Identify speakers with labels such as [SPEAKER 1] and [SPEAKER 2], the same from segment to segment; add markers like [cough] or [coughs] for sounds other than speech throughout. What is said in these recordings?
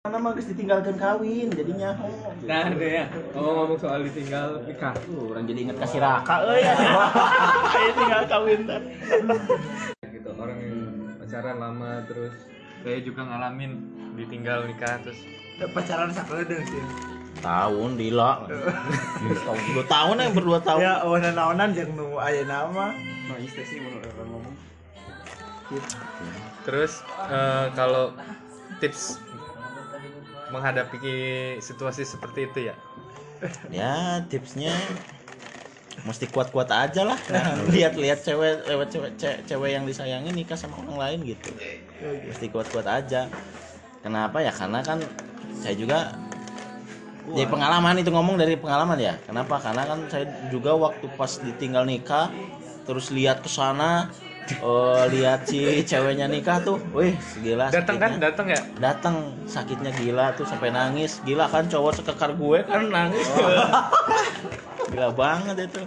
[SPEAKER 1] mana mah ditinggalkan kawin jadinya oh.
[SPEAKER 2] Nah, ada ya. Ngomong-ngomong soal ditinggal nikah.
[SPEAKER 1] Tuh, orang jadi inget kasih raka euy [laughs] ayo tinggal kawin [laughs]
[SPEAKER 2] Gitu, orang yang pacaran lama terus saya juga ngalamin ditinggal nikah terus
[SPEAKER 3] pacaran sakeudeung sih
[SPEAKER 1] tahun dila tahun [laughs] dua tahun yang berdua tahun
[SPEAKER 3] ya awanan awanan jeung nu aya nama
[SPEAKER 4] Nah, istri sih menurut orang ngomong.
[SPEAKER 2] terus eh, kalau tips menghadapi situasi seperti itu ya?
[SPEAKER 1] Ya tipsnya mesti kuat-kuat aja lah. [laughs] Lihat-lihat cewek lewat cewek ce- cewek yang disayangi nikah sama orang lain gitu. Mesti kuat-kuat aja. Kenapa ya? Karena kan saya juga jadi pengalaman itu ngomong dari pengalaman ya. Kenapa? Karena kan saya juga waktu pas ditinggal nikah terus lihat ke sana eh, lihat si ceweknya nikah tuh. Wih gila
[SPEAKER 2] datang kan? datang ya?
[SPEAKER 1] Datang. Sakitnya gila tuh sampai nangis. Gila kan cowok sekekar gue kan nangis. [laughs] Gila banget itu.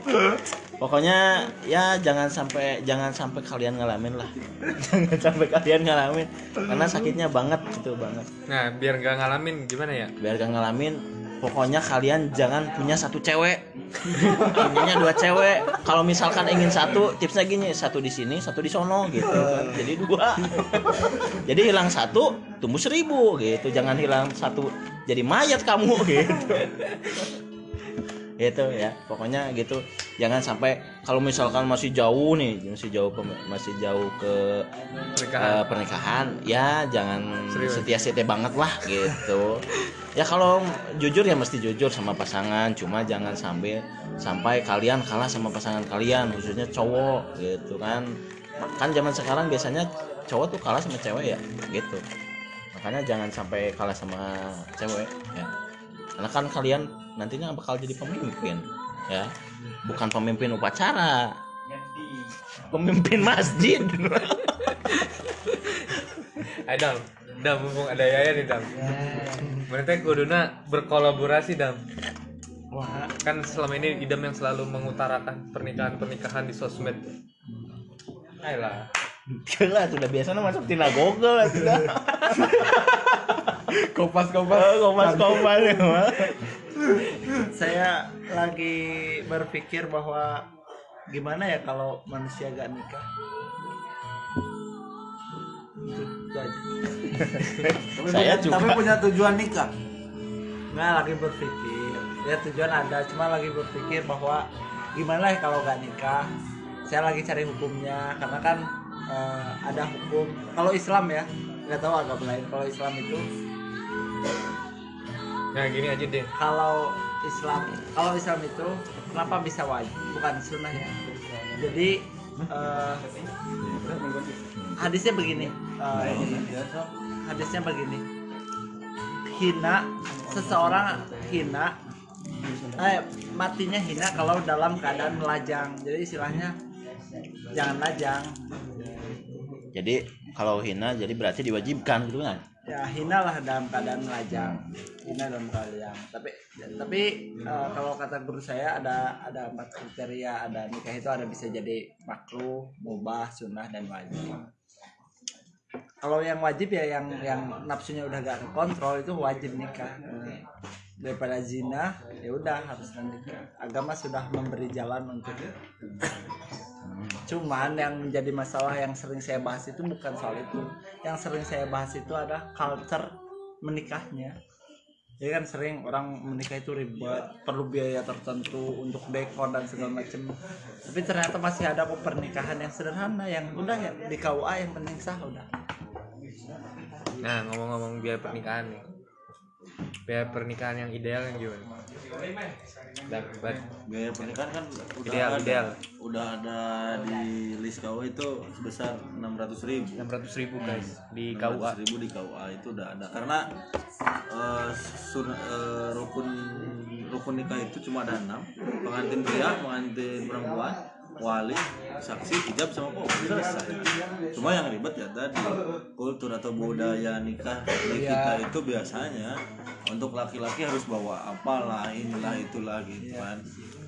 [SPEAKER 1] Pokoknya ya jangan sampai jangan sampai kalian ngalamin lah. [laughs] Jangan sampai kalian ngalamin. Karena sakitnya banget gitu banget.
[SPEAKER 2] Nah biar nggak ngalamin gimana ya?
[SPEAKER 1] Biar gak ngalamin pokoknya kalian jangan punya satu cewek. Intinya dua cewek. Kalau misalkan ingin satu tipsnya gini satu di sini satu di sono gitu kan. Jadi dua. Jadi hilang satu tumbuh seribu gitu. Jangan hilang satu jadi mayat kamu gitu gitu ya. Pokoknya gitu. Jangan sampai kalau misalkan masih jauh nih masih jauh masih jauh ke
[SPEAKER 2] pernikahan.
[SPEAKER 1] eh, pernikahan ya jangan
[SPEAKER 2] Serius.
[SPEAKER 1] setia-setia banget lah gitu. Ya kalau jujur ya mesti jujur sama pasangan. Cuma jangan sampai sampai kalian kalah sama pasangan kalian khususnya cowok gitu kan. Kan zaman sekarang biasanya cowok tuh kalah sama cewek ya. Gitu. Makanya jangan sampai kalah sama cewek ya karena kan kalian nantinya bakal jadi pemimpin ya bukan pemimpin upacara pemimpin masjid [laughs]
[SPEAKER 2] Ayo dam, mumpung ada Yaya nih dam. Mereka kuduna berkolaborasi dam.
[SPEAKER 3] wah
[SPEAKER 2] Kan selama ini idam yang selalu mengutarakan pernikahan pernikahan di sosmed. Ayolah.
[SPEAKER 1] Gila, sudah biasa masuk tina Google sudah. [laughs]
[SPEAKER 3] kopas
[SPEAKER 1] Oh, kopas-kopas ya, mah.
[SPEAKER 3] saya lagi berpikir bahwa gimana ya kalau manusia gak nikah itu, aja.
[SPEAKER 1] Saya
[SPEAKER 3] punya,
[SPEAKER 1] juga.
[SPEAKER 3] tapi punya tujuan nikah nggak lagi berpikir ya tujuan ada cuma lagi berpikir bahwa gimana ya kalau gak nikah saya lagi cari hukumnya karena kan eh, ada hukum kalau Islam ya nggak tahu agama lain kalau Islam itu
[SPEAKER 2] Nah gini aja deh.
[SPEAKER 3] kalau Islam kalau Islam itu kenapa bisa wajib? Bukan sunnah ya. Jadi eh, hadisnya begini. Eh, hadisnya begini. Hina seseorang hina eh, matinya hina kalau dalam keadaan melajang. Jadi istilahnya jangan lajang
[SPEAKER 1] Jadi kalau hina jadi berarti diwajibkan gitu kan?
[SPEAKER 3] Ya hina lah dalam keadaan melajang. Hina dalam keadaan tapi tapi eh, kalau kata guru saya ada ada empat kriteria. Ada nikah itu ada bisa jadi makruh mubah sunnah dan wajib. Kalau yang wajib ya yang yang nafsunya udah gak kontrol itu wajib nikah. Daripada zina ya udah harus menikah agama sudah memberi jalan untuk cuman yang menjadi masalah yang sering saya bahas itu bukan soal itu. Yang sering saya bahas itu ada culture menikahnya. Jadi kan sering orang menikah itu ribet perlu biaya tertentu untuk dekor dan segala macam tapi ternyata masih ada kok pernikahan yang sederhana yang udah ya di KUA yang penting sah udah.
[SPEAKER 2] Nah ngomong-ngomong biaya pernikahan nih. Biaya pernikahan yang ideal yang gimana? Dan buat
[SPEAKER 4] Biaya pernikahan kan udah
[SPEAKER 2] Ideal,
[SPEAKER 4] ada,
[SPEAKER 2] ideal.
[SPEAKER 4] udah ada di list KUA itu sebesar 600 ribu.
[SPEAKER 2] enam ratus ribu guys di KUA.
[SPEAKER 4] ribu di KUA itu udah ada karena eh, sur- eh, rukun rukun nikah itu cuma ada enam pengantin pria pengantin perempuan wali saksi hijab sama kok selesai. Cuma yang ribet ya tadi kultur atau budaya nikah di kita itu biasanya untuk laki-laki harus bawa apalah inilah itulah gitu kan.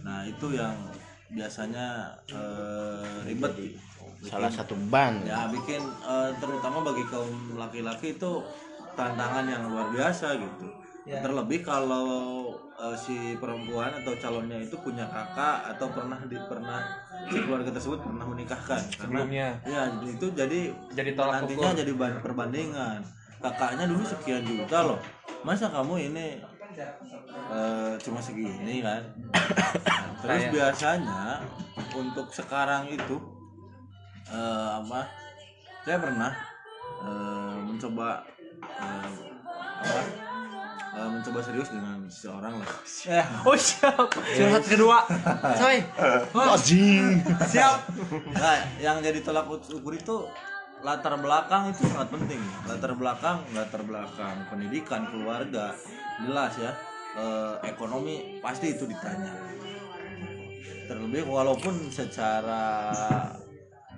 [SPEAKER 4] Nah itu yang biasanya eh, ribet.
[SPEAKER 1] Salah satu ban.
[SPEAKER 4] ya bikin eh, terutama bagi kaum laki-laki itu tantangan yang luar biasa gitu.
[SPEAKER 3] Ya.
[SPEAKER 4] terlebih kalau eh, si perempuan atau calonnya itu punya kakak atau pernah di pernah keluarga tersebut pernah menikahkan karena
[SPEAKER 2] sebelumnya.
[SPEAKER 4] ya itu jadi
[SPEAKER 2] jadi tolak
[SPEAKER 4] nantinya
[SPEAKER 2] ukur.
[SPEAKER 4] jadi bahan perbandingan. Kakaknya dulu sekian juta loh. Masa kamu ini eh, cuma segini kan? Nah, [coughs] terus biasanya untuk sekarang itu eh, apa saya pernah eh, mencoba eh, apa eh, mencoba serius dengan seseorang lah
[SPEAKER 3] Ya.
[SPEAKER 2] oh siap
[SPEAKER 3] Curhat kedua. Coy.
[SPEAKER 1] Anjing.
[SPEAKER 3] Siap.
[SPEAKER 4] Nah, yang jadi tolak ukur itu latar belakang itu sangat penting. Latar belakang, latar belakang pendidikan, keluarga, jelas ya. Eh, ekonomi pasti itu ditanya. Terlebih walaupun secara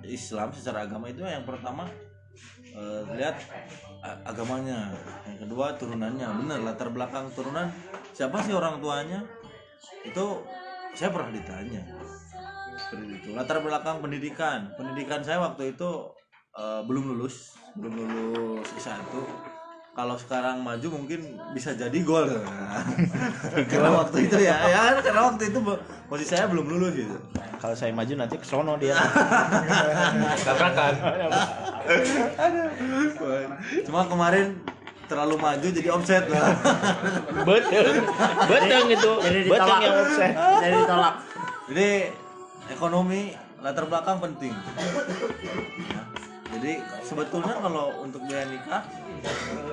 [SPEAKER 4] Islam, secara agama itu yang pertama eh, lihat agamanya, yang kedua turunannya. Benar, latar belakang turunan. Siapa sih orang tuanya? Itu saya pernah ditanya. Seperti itu. Latar belakang pendidikan. Pendidikan saya waktu itu eh, belum lulus. Belum lulus S1 kalau sekarang maju mungkin bisa jadi gol. [laughs] Karena waktu itu ya. Ya karena waktu itu posisi saya belum lulus gitu
[SPEAKER 1] Kalau saya maju nanti ke sono dia. [laughs]
[SPEAKER 2] tabrakan
[SPEAKER 4] cuma kemarin terlalu maju jadi offset lah [laughs]
[SPEAKER 1] Betul. Betul itu.
[SPEAKER 3] Jadi
[SPEAKER 1] Betul
[SPEAKER 3] ditolak.
[SPEAKER 1] yang offset.
[SPEAKER 3] Jadi ditolak.
[SPEAKER 4] jadi ekonomi latar belakang penting. [laughs] jadi sebetulnya kalau untuk biaya nikah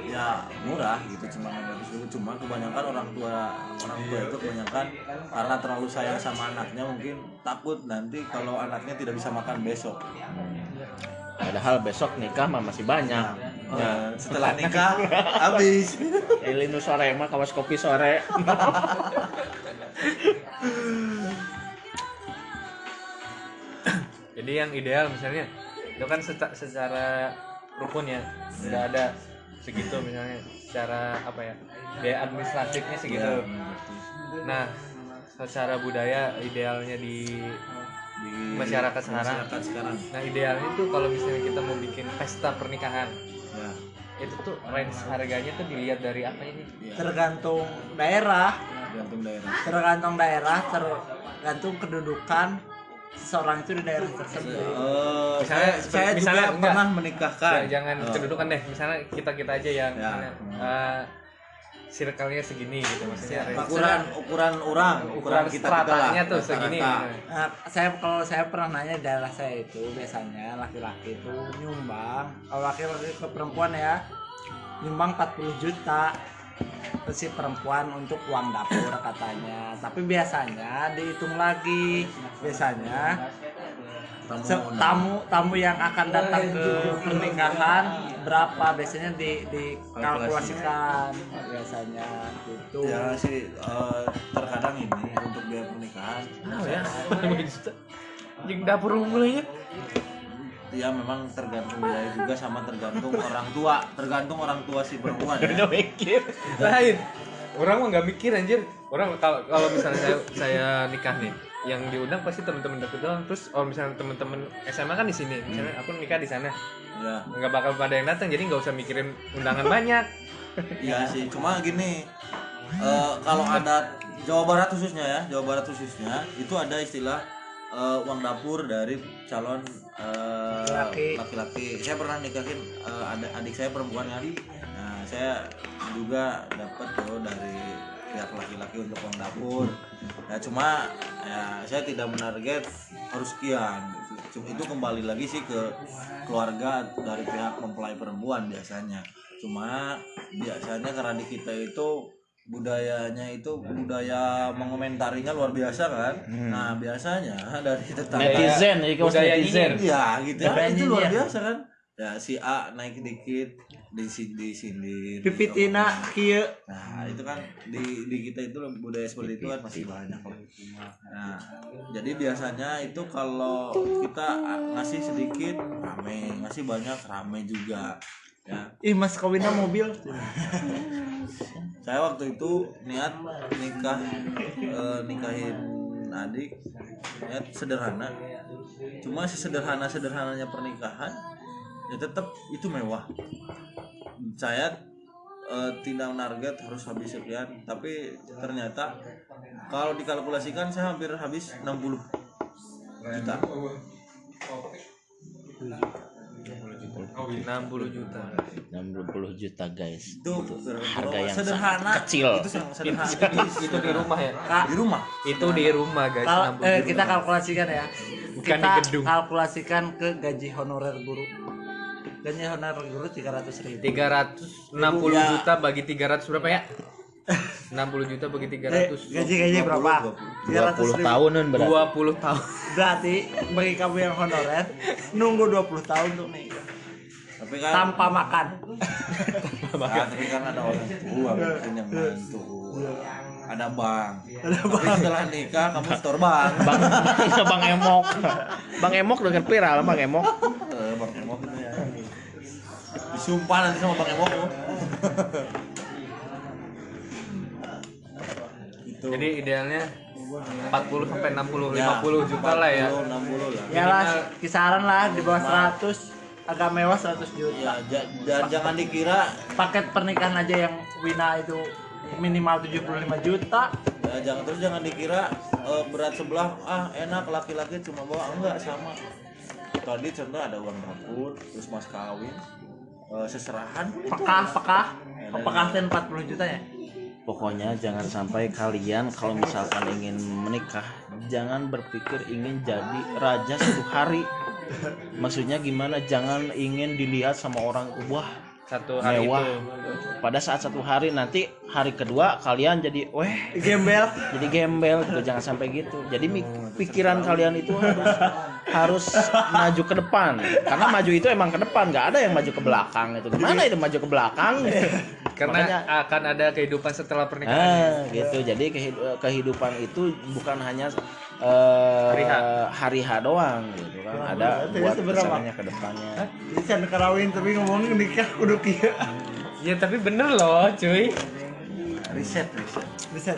[SPEAKER 4] ya murah gitu cuma 600 ribu cuma kebanyakan orang tua orang tua itu kebanyakan karena terlalu sayang sama anaknya mungkin takut nanti kalau anaknya tidak bisa makan besok
[SPEAKER 1] Padahal besok nikah mah masih banyak.
[SPEAKER 4] Eh, setelah nikah habis [laughs]
[SPEAKER 1] Elinu sore mah kawas kopi sore. [laughs]
[SPEAKER 2] jadi yang ideal misalnya itu kan seca- secara rukun ya. Nggak ada segitu misalnya secara apa ya biaya administratifnya segitu. Nah secara budaya idealnya di
[SPEAKER 4] di
[SPEAKER 2] Masyarakat sekarang.
[SPEAKER 4] masyarakat sekarang.
[SPEAKER 2] Nah idealnya tuh kalau misalnya kita mau bikin pesta pernikahan
[SPEAKER 4] ya,
[SPEAKER 2] itu tuh range harganya tuh dilihat dari apa ini?
[SPEAKER 4] Ya
[SPEAKER 3] Tergantung daerah,
[SPEAKER 4] tergantung daerah.
[SPEAKER 3] Tergantung daerah, tergantung kedudukan seseorang itu di daerah tersebut.
[SPEAKER 4] Eh,
[SPEAKER 2] Misalnya,
[SPEAKER 4] saya, saya
[SPEAKER 2] misalnya
[SPEAKER 4] juga
[SPEAKER 2] enggak.
[SPEAKER 4] pernah menikahkan
[SPEAKER 2] Ya, jangan
[SPEAKER 4] Oh.
[SPEAKER 2] kedudukan deh misalnya kita kita aja yang
[SPEAKER 4] Ya.
[SPEAKER 2] misalnya, eh, circle-nya segini gitu maksudnya range.
[SPEAKER 4] ukuran ukuran orang
[SPEAKER 2] ukuran
[SPEAKER 4] kita kita
[SPEAKER 2] stratanya tuh
[SPEAKER 4] rata-rata.
[SPEAKER 2] segini
[SPEAKER 3] Nah, saya kalau saya pernah nanya di daerah saya itu biasanya laki-laki itu nyumbang kalau laki-laki ke perempuan ya nyumbang 40 juta si perempuan untuk uang dapur katanya. Tapi biasanya dihitung lagi. Biasanya
[SPEAKER 4] tamu
[SPEAKER 3] tamu tamu yang akan datang ke pernikahan berapa biasanya di dikalkulasikan biasanya. Gitu.
[SPEAKER 4] Ya sih eh, terkadang ini untuk biaya pernikahan.
[SPEAKER 2] Oh ya, dapur mulainya.
[SPEAKER 4] Ya memang tergantung biaya juga sama tergantung orang tua tergantung orang tua si perempuan ya. [laughs]
[SPEAKER 1] Udah mikir.
[SPEAKER 2] Lain. Orang mah nggak mikir anjir. Orang kalau kalau misalnya saya, saya nikah nih, yang diundang pasti teman-teman deket doang. Terus kalau misalnya teman-teman SMA kan di sini, misalnya aku nikah di sana,
[SPEAKER 4] ya
[SPEAKER 2] nggak bakal pada yang datang. Jadi nggak usah mikirin undangan banyak.
[SPEAKER 4] iya sih cuma gini eh, kalau ada Jawa Barat khususnya ya Jawa Barat khususnya itu ada istilah eh, uang dapur dari calon eh,
[SPEAKER 3] Laki.
[SPEAKER 4] laki-laki saya pernah nikahin eh, ada adik saya perempuan kan nah saya juga dapat tuh dari pihak laki-laki untuk uang dapur nah cuma ya saya tidak menarget harus sekian gitu. Cuma itu kembali lagi sih ke keluarga dari pihak mempelai perempuan biasanya cuma biasanya karena di kita itu budayanya itu budaya mengomentarinya luar biasa kan nah biasanya dari tetangga
[SPEAKER 1] Netizen, jadi kawas
[SPEAKER 2] budaya
[SPEAKER 1] netizen.
[SPEAKER 4] Iya gitu ya. Itu luar biasa kan. Ya si A naik dikit di sini di sini.
[SPEAKER 3] pipitina kieu
[SPEAKER 4] Nah, itu kan di di kita itu budaya seperti itu kan masih banyak kok. Nah, jadi biasanya itu kalau kita ngasih sedikit rame, ngasih banyak rame juga. Ya,
[SPEAKER 3] ih mas kawinnya mobil.
[SPEAKER 4] Saya waktu itu niat nikah eh, nikahin adik. Niat sederhana. Cuma sesederhana sederhananya pernikahan ya tetap itu mewah. Saya eh, tindak target harus habis sekian. Tapi ternyata kalau dikalkulasikan saya hampir habis 60 juta
[SPEAKER 2] 60 juta
[SPEAKER 1] 60 juta guys
[SPEAKER 4] itu
[SPEAKER 1] harga yang
[SPEAKER 4] sederhana
[SPEAKER 1] kecil.
[SPEAKER 4] itu sederhana [laughs]
[SPEAKER 2] itu di rumah ya
[SPEAKER 4] di rumah
[SPEAKER 2] itu di rumah guys 60
[SPEAKER 3] eh,
[SPEAKER 2] juta.
[SPEAKER 3] kita kalkulasikan ya.
[SPEAKER 2] Bukan
[SPEAKER 3] kita
[SPEAKER 2] di gedung.
[SPEAKER 3] kalkulasikan ke gaji honorer guru. Gaji honorer guru 300 ribu.
[SPEAKER 2] 360
[SPEAKER 3] Ya.
[SPEAKER 2] juta bagi 300 berapa ya 60 juta bagi
[SPEAKER 3] Eh,
[SPEAKER 2] 300
[SPEAKER 3] gaji gaji berapa?
[SPEAKER 1] 20
[SPEAKER 3] 300 ribu.
[SPEAKER 1] tahunan berarti
[SPEAKER 2] 20 tahun
[SPEAKER 3] Berarti bagi kamu yang honorer nunggu 20 tahun untuk nikah
[SPEAKER 4] tapi kan
[SPEAKER 3] tanpa makan.
[SPEAKER 4] Ah, tapi kan ada orang tua mungkin yang bantu. Ada bank tapi setelah nikah kamu store bank
[SPEAKER 1] bang bang emok. Bang emok dengan viral bang emok.
[SPEAKER 4] Eh, bang emok itu ya. Disumpah nanti sama bang emok. Lu. gitu
[SPEAKER 2] jadi idealnya 40 sampai 60
[SPEAKER 4] Ya,
[SPEAKER 2] 50 juta lah ya.
[SPEAKER 4] 40, 60 lah
[SPEAKER 3] Ya lah. Kisaran lah di bawah 100 agak mewah 100 juta.
[SPEAKER 4] ya ja- dan jangan dikira
[SPEAKER 3] Paket pernikahan aja yang Wina itu minimal 75 juta.
[SPEAKER 4] ya jangan terus jangan dikira eh, berat sebelah ah enak laki-laki cuma bawa enggak sama tadi contoh ada uang dapur terus mas kawin eh, seserahan
[SPEAKER 3] Pekah, pekah. Pekahkan 40 juta ya.
[SPEAKER 1] Pokoknya jangan sampai kalian kalau misalkan ingin menikah jangan berpikir ingin jadi raja satu hari. Maksudnya gimana? Jangan ingin dilihat sama orang wah
[SPEAKER 2] satu hari
[SPEAKER 1] mewah.
[SPEAKER 2] itu
[SPEAKER 1] Pada saat satu hari nanti hari kedua kalian jadi weh
[SPEAKER 3] Gembel.
[SPEAKER 1] jadi gembel gitu jangan sampai gitu. Jadi mi- pikiran kalian itu harus harus maju ke depan. Karena maju itu emang ke depan, nggak ada yang maju ke belakang itu. Gimana itu maju ke belakang?
[SPEAKER 2] karena
[SPEAKER 1] Makanya-
[SPEAKER 2] akan ada kehidupan setelah pernikahan
[SPEAKER 1] Ah, gitu. Jadi kehid- kehidupan itu bukan hanya eh,
[SPEAKER 2] Hari H.
[SPEAKER 1] hari H doang gitu kan. Ada
[SPEAKER 3] berarti
[SPEAKER 1] buat
[SPEAKER 3] seberapa?
[SPEAKER 1] ke sananya ke depannya.
[SPEAKER 3] Jadi can kerawin tapi ngomongin nikah kudu kieu.
[SPEAKER 2] ya tapi bener loh cuy
[SPEAKER 4] riset riset
[SPEAKER 3] Bisa.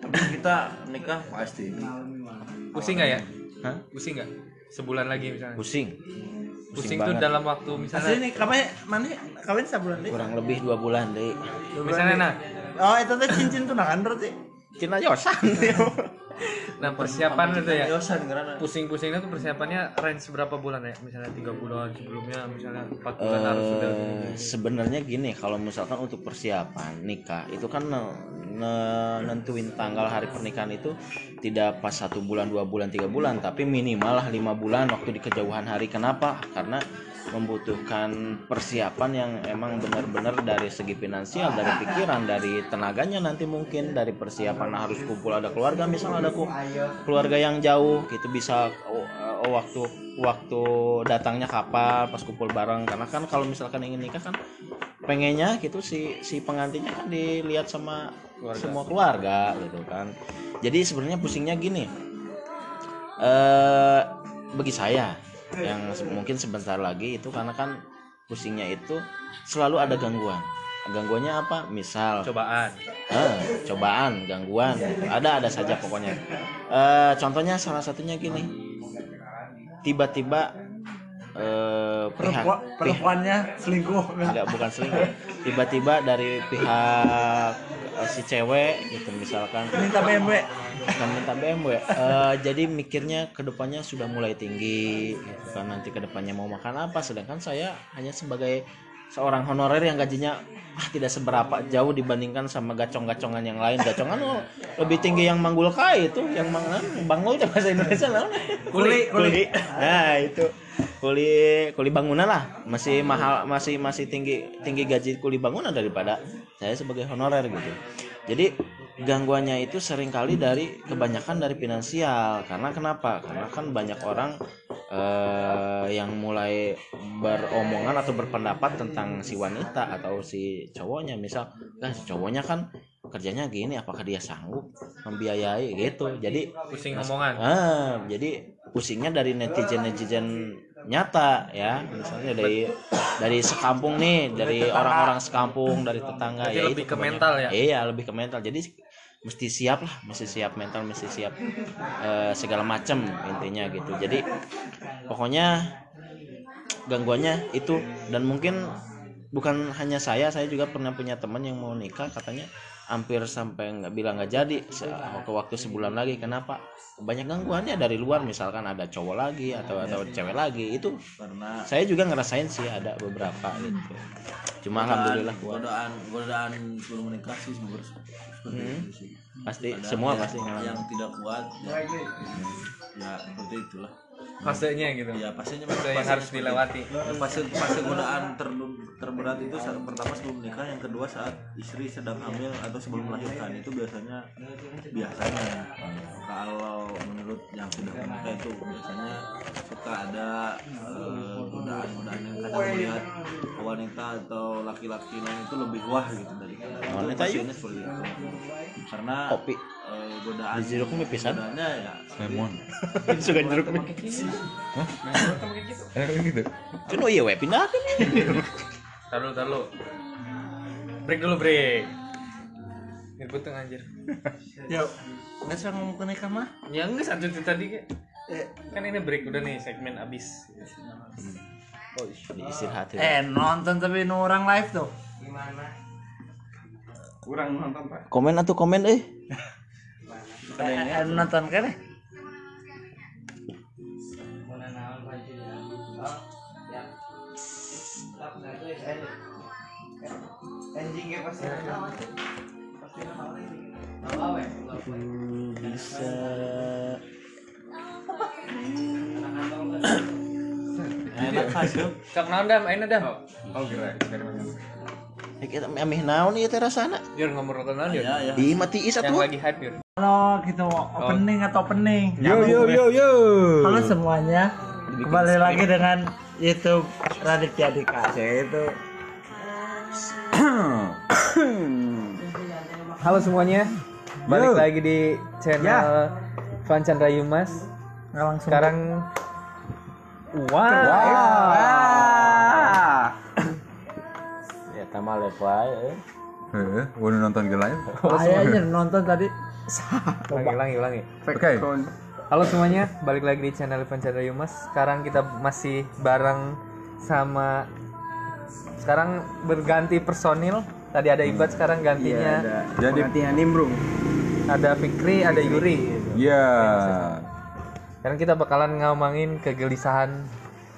[SPEAKER 4] tapi kita nikah pasti
[SPEAKER 2] pusing nggak ya
[SPEAKER 1] Hah?
[SPEAKER 2] pusing nggak sebulan lagi misalnya
[SPEAKER 1] Pusing.
[SPEAKER 2] pusing,
[SPEAKER 1] banget.
[SPEAKER 2] tuh dalam waktu
[SPEAKER 3] Asli
[SPEAKER 2] misalnya
[SPEAKER 3] nih kapan mana kawin sebulan deh.
[SPEAKER 1] Kurang lebih dua bulan deh.
[SPEAKER 2] misalnya nah
[SPEAKER 3] Oh, itu teh cincin tunangan berarti.
[SPEAKER 1] Cina Yosan. [laughs]
[SPEAKER 2] nah persiapan itu ya. Pusing-pusingnya tuh persiapannya range berapa bulan ya? Misalnya tiga bulan sebelumnya misalnya empat bulan harus sudah
[SPEAKER 1] Eh, sebenarnya gini kalau misalkan untuk persiapan nikah itu kan ne- ne- nentuin tanggal hari pernikahan itu tidak pas satu bulan dua bulan tiga bulan tapi minimal lah lima bulan waktu di kejauhan hari. Kenapa? Karena membutuhkan persiapan yang emang benar-benar dari segi finansial dari pikiran dari tenaganya nanti mungkin dari persiapan harus kumpul ada keluarga misalnya ada keluarga yang jauh gitu bisa oh, oh, waktu waktu datangnya kapan pas kumpul bareng. Karena kan kalau misalkan ingin nikah kan pengennya gitu si si pengantinnya kan dilihat sama semua keluarga gitu kan. Jadi sebenarnya pusingnya gini eh bagi saya yang mungkin sebentar lagi itu karena kan pusingnya itu selalu ada gangguan. Gangguannya apa? Misal.
[SPEAKER 2] Cobaan.
[SPEAKER 1] Ah, cobaan, gangguan, gitu. ada ada saja pokoknya. Eh, contohnya salah satunya gini, tiba-tiba eh, pihak,
[SPEAKER 3] Perempuan,
[SPEAKER 1] pihak
[SPEAKER 3] perempuannya selingkuh.
[SPEAKER 1] enggak bukan selingkuh, tiba-tiba dari pihak eh, si cewek gitu misalkan
[SPEAKER 3] Minta BMW.
[SPEAKER 1] dan minta BMW, eh, jadi mikirnya ke depannya sudah mulai tinggi, gitu kan nanti ke depannya mau makan apa, sedangkan saya hanya sebagai seorang honorer yang gajinya ah, tidak seberapa jauh dibandingkan sama gacong-gacongan yang lain. Gacongan oh, lebih tinggi yang manggul kai itu, yang mang bangul itu bahasa Indonesia naon?
[SPEAKER 3] Kuli, kuli.
[SPEAKER 1] Nah, itu kuli kuli bangunan lah. Masih mahal masih masih tinggi tinggi gaji kuli bangunan daripada saya sebagai honorer gitu. Jadi gangguannya itu sering kali dari kebanyakan dari finansial. Karena kenapa? Karena kan banyak orang eh, yang mulai beromongan atau berpendapat tentang si wanita atau si cowoknya. Misal kan si cowoknya kan kerjanya gini apakah dia sanggup membiayai? Gitu. Jadi
[SPEAKER 2] pusing ngomongan
[SPEAKER 1] ah jadi pusingnya dari netizen netizen nyata ya. Misalnya dari dari sekampung nih dari orang-orang sekampung dari tetangga
[SPEAKER 2] Berarti
[SPEAKER 1] ya
[SPEAKER 2] lebih
[SPEAKER 1] itu
[SPEAKER 2] ke mental ya?
[SPEAKER 1] iya lebih ke mental. Jadi mesti siap lah mesti siap mental mesti siap eh, segala macam intinya gitu. Jadi pokoknya gangguannya itu dan mungkin bukan hanya saya saya juga pernah punya teman yang mau nikah katanya hampir sampai nggak bilang nggak jadi ke waktu sebulan lagi. Kenapa? Banyak gangguannya dari luar misalkan ada cowok lagi atau atau cewek lagi. Itu
[SPEAKER 4] karena
[SPEAKER 1] saya juga ngerasain sih ada beberapa gitu. Cuma alhamdulillah kuat.
[SPEAKER 4] godaan godaan sebelum menikah sih sebenarnya
[SPEAKER 1] Hmm. pasti
[SPEAKER 4] Ada
[SPEAKER 1] semua
[SPEAKER 4] yang-
[SPEAKER 1] pasti
[SPEAKER 4] yang tidak kuat ya, ya seperti itulah
[SPEAKER 2] fasenya gitu.
[SPEAKER 4] Ya pastinya
[SPEAKER 2] fase yang harus dilewati.
[SPEAKER 4] fase fase godaan ter, terberat itu saat pertama sebelum menikah yang kedua saat istri sedang hamil atau sebelum melahirkan. Itu biasanya biasanya. Kalau menurut yang sudah menikah itu biasanya suka ada eh, godaan-godaan yang kadang melihat wanita atau laki-laki lain itu lebih wah gitu dari itu
[SPEAKER 1] Wanita
[SPEAKER 4] seperti itu. Karena
[SPEAKER 1] kopi
[SPEAKER 4] eh, godaan
[SPEAKER 1] jeruk mie pisan.
[SPEAKER 4] godaannya ya
[SPEAKER 5] lemon. [laughs]
[SPEAKER 1] Suka jeruk nih
[SPEAKER 5] gitu.
[SPEAKER 1] Kan oh iya we pindah kan
[SPEAKER 2] taruh taruh. Break dulu break. Ini putung anjir. [laughs]
[SPEAKER 3] Yuk, nggak usah ngomong ke nikah mah.
[SPEAKER 2] ya enggak satu itu tadi.
[SPEAKER 3] Eh,
[SPEAKER 2] kan ini break udah nih segmen abis
[SPEAKER 1] oh istirahat ya.
[SPEAKER 3] eh nonton tapi nu orang live tuh.
[SPEAKER 1] komen atau komen eh [laughs]
[SPEAKER 3] Eh, eh, nonton kan eh?
[SPEAKER 1] bisa. Enak kasih
[SPEAKER 2] kak naon dam ayo dam
[SPEAKER 5] oh kira
[SPEAKER 1] Eh, kita amih naon ieu teh rasana?
[SPEAKER 2] Yur ngomong naon Yur
[SPEAKER 4] ya. Ya
[SPEAKER 1] di mati is
[SPEAKER 2] yang lagi hype Yur
[SPEAKER 3] Halo, gitu opening atau opening.
[SPEAKER 5] yo yo yo yo.
[SPEAKER 3] Halo semuanya, kembali lagi dengan YouTube Raditya Dika. Itu [coughs]
[SPEAKER 2] halo semuanya. Balik lagi di channel Van Chandra Yumas sekarang wow,
[SPEAKER 1] ya tamal wae eh.
[SPEAKER 5] Heeh, udah nonton ke live
[SPEAKER 3] Kayaknya [laughs] nonton tadi.
[SPEAKER 2] ulangi ulangi ulangi
[SPEAKER 5] oke
[SPEAKER 2] Halo semuanya, balik lagi di channel Ivan Chandra Yumas. Sekarang kita masih bareng sama sekarang berganti personil. Tadi ada Ibat, sekarang gantinya
[SPEAKER 5] jadi
[SPEAKER 6] nimbrung
[SPEAKER 2] ada Fikri, ada Yuri.
[SPEAKER 5] ya
[SPEAKER 2] Sekarang kita bakalan ngomongin kegelisahan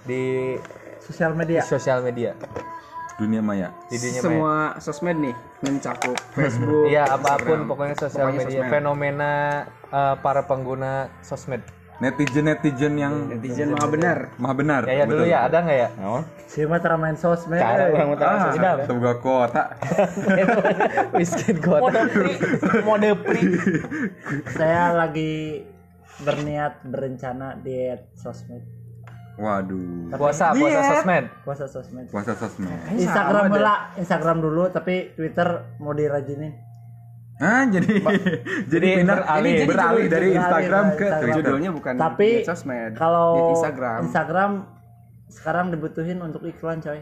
[SPEAKER 2] di,
[SPEAKER 3] Sosial
[SPEAKER 2] di
[SPEAKER 3] media.
[SPEAKER 2] sosial media,
[SPEAKER 5] dunia maya
[SPEAKER 2] di dunia maya.
[SPEAKER 6] semua sosmed nih mencakup [laughs] Facebook
[SPEAKER 2] Iya, apa pun
[SPEAKER 6] Instagram.
[SPEAKER 2] pokoknya sosial
[SPEAKER 6] Pokoknya
[SPEAKER 2] media,
[SPEAKER 6] sosmed.
[SPEAKER 2] fenomena eh, para pengguna sosmed.
[SPEAKER 5] netizen netizen yang
[SPEAKER 6] netizen mah benar
[SPEAKER 5] maha benar
[SPEAKER 2] Kayak dulu ya, ada nggak ya?
[SPEAKER 3] Si mah tara main sosmed.
[SPEAKER 2] Cara orang mau tahu sosial.
[SPEAKER 5] sebuah kota [laughs]
[SPEAKER 2] Miskin kota. Mode pre. [laughs]
[SPEAKER 3] Saya lagi berniat berencana diet sosmed.
[SPEAKER 5] Waduh
[SPEAKER 2] Puasa, puasa sosmed.
[SPEAKER 3] Puasa sosmed.
[SPEAKER 5] puasa sosmed
[SPEAKER 3] Instagram lah, Instagram dulu tapi Twitter mau dirajinin.
[SPEAKER 5] ah jadi [laughs] jadi pindah ini beralih dari Instagram ke
[SPEAKER 3] Instagram.
[SPEAKER 5] Twitter
[SPEAKER 6] judulnya bukan
[SPEAKER 3] Tapi
[SPEAKER 6] di sosmed
[SPEAKER 3] Kalau
[SPEAKER 6] di Instagram
[SPEAKER 3] Instagram sekarang dibutuhin untuk iklan coy.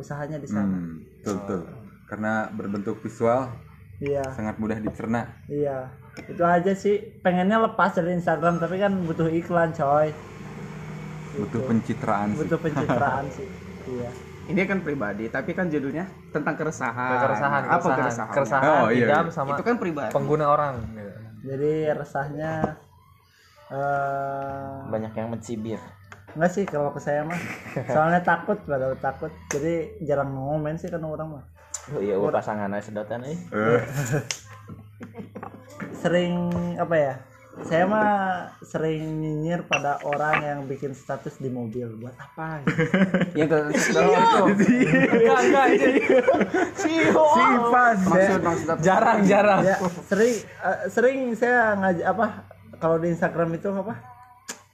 [SPEAKER 3] Usahanya di sana.
[SPEAKER 5] hmm, betul betul karena berbentuk visual
[SPEAKER 3] Iya,
[SPEAKER 5] sangat mudah dicerna
[SPEAKER 3] iya. Itu aja sih. Pengennya lepas dari Instagram tapi kan butuh iklan coy.
[SPEAKER 5] Butuh pencitraan sih
[SPEAKER 3] Butuh pencitraan sih. Iya.
[SPEAKER 6] ini kan pribadi tapi kan judulnya tentang keresahan
[SPEAKER 2] Keresahan,
[SPEAKER 6] apa
[SPEAKER 2] keresahan,
[SPEAKER 6] keresahan
[SPEAKER 2] keresahan
[SPEAKER 5] Oh, iya, iya.
[SPEAKER 2] sama
[SPEAKER 6] itu kan pribadi
[SPEAKER 2] pengguna orang. gitu.
[SPEAKER 3] Jadi resahnya eh
[SPEAKER 1] banyak yang mencibir
[SPEAKER 3] enggak sih kalau ke saya mah. Soalnya takut, pada takut. Jadi jarang ngomen sih kan orang mah.
[SPEAKER 1] oh iya udah pasangan aja sedotan eh
[SPEAKER 5] Eh,
[SPEAKER 3] sering apa ya saya mah sering nyinyir pada orang yang bikin status di mobil buat apa gitu.
[SPEAKER 6] yang ke
[SPEAKER 2] Enggak, enggak? Jarang, jarang.
[SPEAKER 3] ya sering eh, sering saya ngaj apa kalau di Instagram itu apa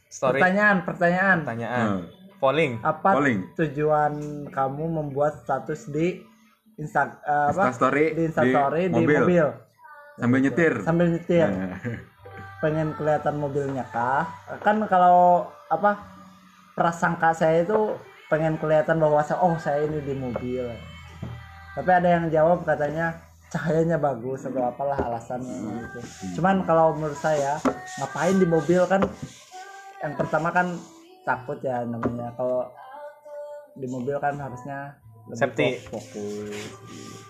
[SPEAKER 2] Story
[SPEAKER 3] pertanyaan pertanyaan
[SPEAKER 2] pertanyaan.
[SPEAKER 5] Hmm.
[SPEAKER 2] Polling.
[SPEAKER 3] apa
[SPEAKER 5] Polling.
[SPEAKER 3] tujuan kamu membuat status di Insta eh, apa
[SPEAKER 5] Instastory
[SPEAKER 3] di Instastory
[SPEAKER 5] di
[SPEAKER 3] di mobil,
[SPEAKER 5] mobil. sambil nyetir
[SPEAKER 3] sambil nyetir
[SPEAKER 5] Nah,
[SPEAKER 3] pengen kelihatan mobilnya kah? Kan kalau apa prasangka saya itu pengen kelihatan bahwa saya oh saya ini di mobil. Tapi ada yang jawab katanya cahayanya bagus atau apalah alasannya gitu. Cuman kalau menurut saya ngapain di mobil kan yang pertama kan takut ya namanya. Kalau di mobil kan harusnya lebih
[SPEAKER 2] Safety.
[SPEAKER 3] fo- fokus.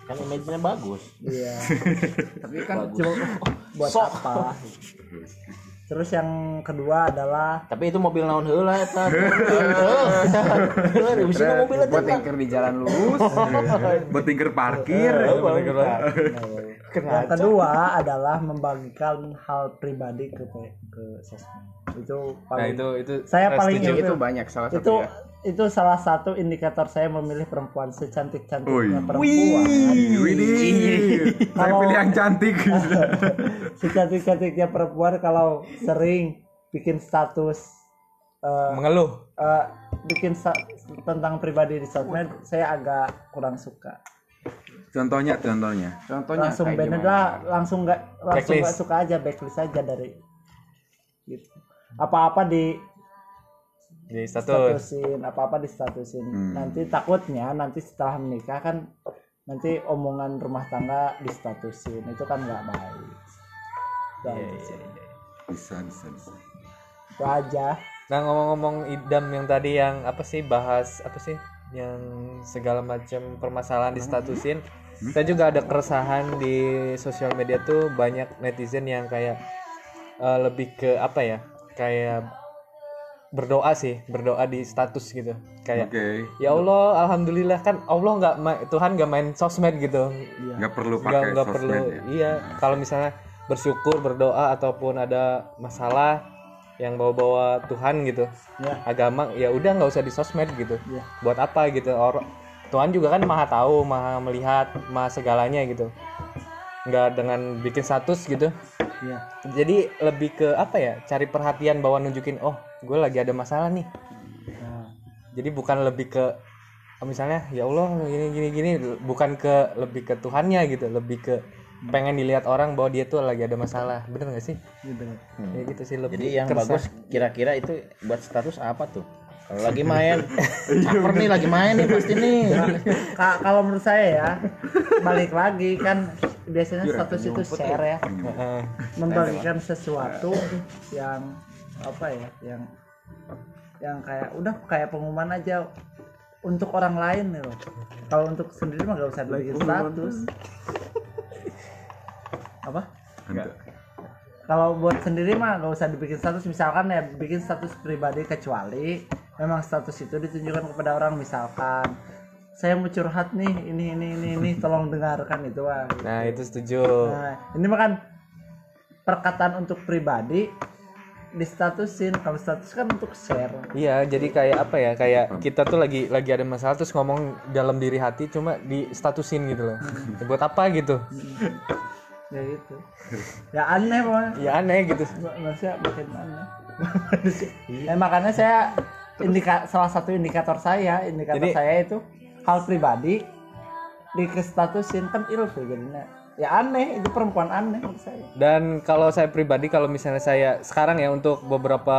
[SPEAKER 1] Kan image-nya bagus.
[SPEAKER 3] Iya. [laughs]
[SPEAKER 6] Tapi kan
[SPEAKER 3] cuma oh, [laughs] buat apa? Terus yang kedua adalah
[SPEAKER 1] tapi itu mobil naon heula eta? [laughs] Bisa mobil
[SPEAKER 6] buat tinker di jalan lurus. [laughs]
[SPEAKER 5] buat tinker parkir.
[SPEAKER 3] Yang kedua adalah membagikan hal pribadi ke ke sosmed. Itu
[SPEAKER 2] nah
[SPEAKER 3] paling
[SPEAKER 2] itu itu
[SPEAKER 3] saya paling itu
[SPEAKER 6] itu banyak salah satu
[SPEAKER 3] itu
[SPEAKER 6] ya.
[SPEAKER 3] itu salah satu indikator saya memilih perempuan secantik cantiknya
[SPEAKER 5] Wih.
[SPEAKER 3] perempuan.
[SPEAKER 5] Widih, saya
[SPEAKER 3] Kalau-
[SPEAKER 5] pilih yang cantik. [laughs]
[SPEAKER 3] secantik cantiknya perempuan kalau sering bikin status eh,
[SPEAKER 2] mengeluh
[SPEAKER 3] eh, bikin sa- tentang pribadi di sosmed saya agak kurang suka
[SPEAKER 5] Contohnya, contohnya.
[SPEAKER 6] Contohnya
[SPEAKER 3] langsung banned
[SPEAKER 6] gimana?
[SPEAKER 3] lah langsung nggak langsung nggak suka aja backlist aja dari gitu apa-apa di
[SPEAKER 2] di status
[SPEAKER 3] statusin apa-apa di statusin
[SPEAKER 5] Hmm.
[SPEAKER 3] nanti takutnya nanti setelah menikah kan nanti omongan rumah tangga di statusin itu kan nggak baik.
[SPEAKER 2] Iya,
[SPEAKER 3] Dan
[SPEAKER 5] Bisa, bisa, bisa.
[SPEAKER 3] itu aja.
[SPEAKER 2] Nah ngomong-ngomong idam yang tadi yang apa sih bahas apa sih yang segala macam permasalahan distatusin. Saya juga ada keresahan di sosial media tuh banyak netizen yang kayak eh, lebih ke apa ya kayak berdoa sih berdoa di status gitu. Kayak
[SPEAKER 5] Oke,
[SPEAKER 2] ya Allah alhamdulillah kan Allah nggak Tuhan nggak main sosmed gitu.
[SPEAKER 5] Nggak perlu
[SPEAKER 2] nggak
[SPEAKER 5] pakai
[SPEAKER 2] nggak
[SPEAKER 5] sosmed
[SPEAKER 2] perlu.
[SPEAKER 5] ya.
[SPEAKER 2] iya kalau misalnya bersyukur berdoa ataupun ada masalah yang bawa-bawa Tuhan gitu
[SPEAKER 3] Ya.
[SPEAKER 2] agama ya udah nggak usah di sosmed gitu.
[SPEAKER 3] Ya.
[SPEAKER 2] buat apa gitu? Orang Tuhan juga kan maha tahu maha melihat maha segalanya gitu. Nggak dengan bikin status gitu.
[SPEAKER 3] Iya.
[SPEAKER 2] jadi lebih ke apa ya? Cari perhatian bahwa nunjukin oh gue lagi ada masalah nih.
[SPEAKER 3] Nah,
[SPEAKER 2] jadi bukan lebih ke misalnya ya Allah gini gini gini bukan ke lebih ke Tuhannya gitu lebih ke pengen dilihat orang bahwa dia tuh lagi ada masalah. Bener gak sih?
[SPEAKER 3] Gitu.
[SPEAKER 2] ya gitu sih lebih
[SPEAKER 1] jadi yang
[SPEAKER 2] keresahan.
[SPEAKER 1] bagus kira-kira itu buat status apa tuh? Kalau lagi [laughs] main. Caper nih lagi main nih pasti nih.
[SPEAKER 3] Ka- kalau menurut saya ya balik lagi kan biasanya status itu share ya.
[SPEAKER 2] Heeh.
[SPEAKER 3] membagikan sesuatu yang apa ya yang yang kayak udah kayak pengumuman aja untuk orang lain loh kalau untuk sendiri mah gak usah bikin status. apa?
[SPEAKER 5] Enggak.
[SPEAKER 3] kalau buat sendiri mah gak usah dibikin status. Misalkan ya bikin status pribadi kecuali memang status itu ditunjukkan kepada orang. Misalkan saya mau curhat nih ini ini ini ini [laughs] tolong dengarkan itu ah.
[SPEAKER 2] Nah itu setuju.
[SPEAKER 3] Nah, ini mah kan perkataan untuk pribadi distatusin kalau status kan untuk share.
[SPEAKER 2] Iya jadi kayak apa ya kayak kita tuh lagi lagi ada masalah terus ngomong dalam diri hati cuma di statusin gitu loh. Ya, buat apa gitu?
[SPEAKER 3] Ya gitu. Ya aneh mah
[SPEAKER 2] ya aneh gitu.
[SPEAKER 3] Manusia bikin aneh. Eh, [laughs] makanya saya indika salah satu indikator saya indikator
[SPEAKER 2] Jadi-
[SPEAKER 3] saya itu hal pribadi di statusin kan ilfil jadinya ya aneh. Itu perempuan aneh menurut saya.
[SPEAKER 2] Dan kalau saya pribadi kalau misalnya saya sekarang ya untuk beberapa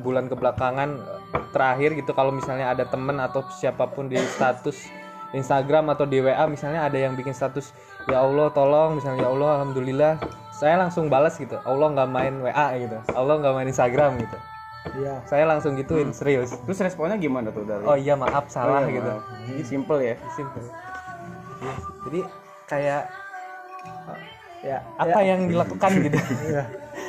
[SPEAKER 2] bulan kebelakangan terakhir gitu kalau misalnya ada temen atau siapa pun di status Instagram atau di WA misalnya ada yang bikin status ya Allah tolong misalnya ya Allah alhamdulillah saya langsung balas gitu. Allah nggak main WA gitu. Allah nggak main Instagram gitu.
[SPEAKER 3] Iya.
[SPEAKER 2] Saya langsung gituin serius.
[SPEAKER 6] Terus responnya gimana tuh dari?
[SPEAKER 2] oh iya maaf salah
[SPEAKER 6] iya,
[SPEAKER 2] gitu.
[SPEAKER 6] maaf. Ini simple ya.
[SPEAKER 2] simple. Jadi kayak
[SPEAKER 3] ya.
[SPEAKER 2] Apa yang dilakukan [laughs] gitu.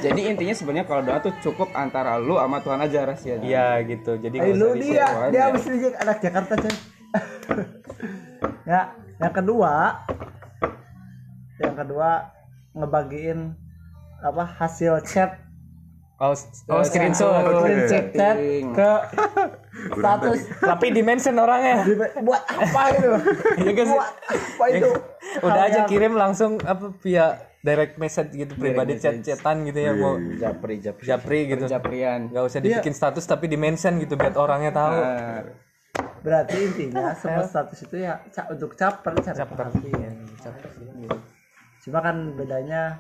[SPEAKER 6] Jadi intinya sebenarnya kalau doa tuh cukup antara lu sama Tuhan aja rahasianya.
[SPEAKER 2] iya gitu. Jadi nggak
[SPEAKER 3] lu dia
[SPEAKER 6] aja.
[SPEAKER 3] dia mesti jadi anak Jakarta coy ya yang kedua yang kedua ngebagiin apa hasil chat
[SPEAKER 2] oh, oh screenshot.
[SPEAKER 3] screenshot chat ke [laughs] status.
[SPEAKER 2] tapi dimension orangnya.
[SPEAKER 3] Buat apa gitu? [laughs]
[SPEAKER 2] Iya kan sih?
[SPEAKER 3] buat apa itu?
[SPEAKER 2] udah aja kirim langsung apa via direct message gitu pribadi chat-chatan gitu ya mau
[SPEAKER 1] japri japri.
[SPEAKER 2] japri gitu.
[SPEAKER 6] Japrian.
[SPEAKER 2] nggak usah dibikin status tapi di mention gitu biar orangnya tahu.
[SPEAKER 6] Nah,
[SPEAKER 3] berarti intinya semua status itu ya untuk caper cari perhatian cuma kan bedanya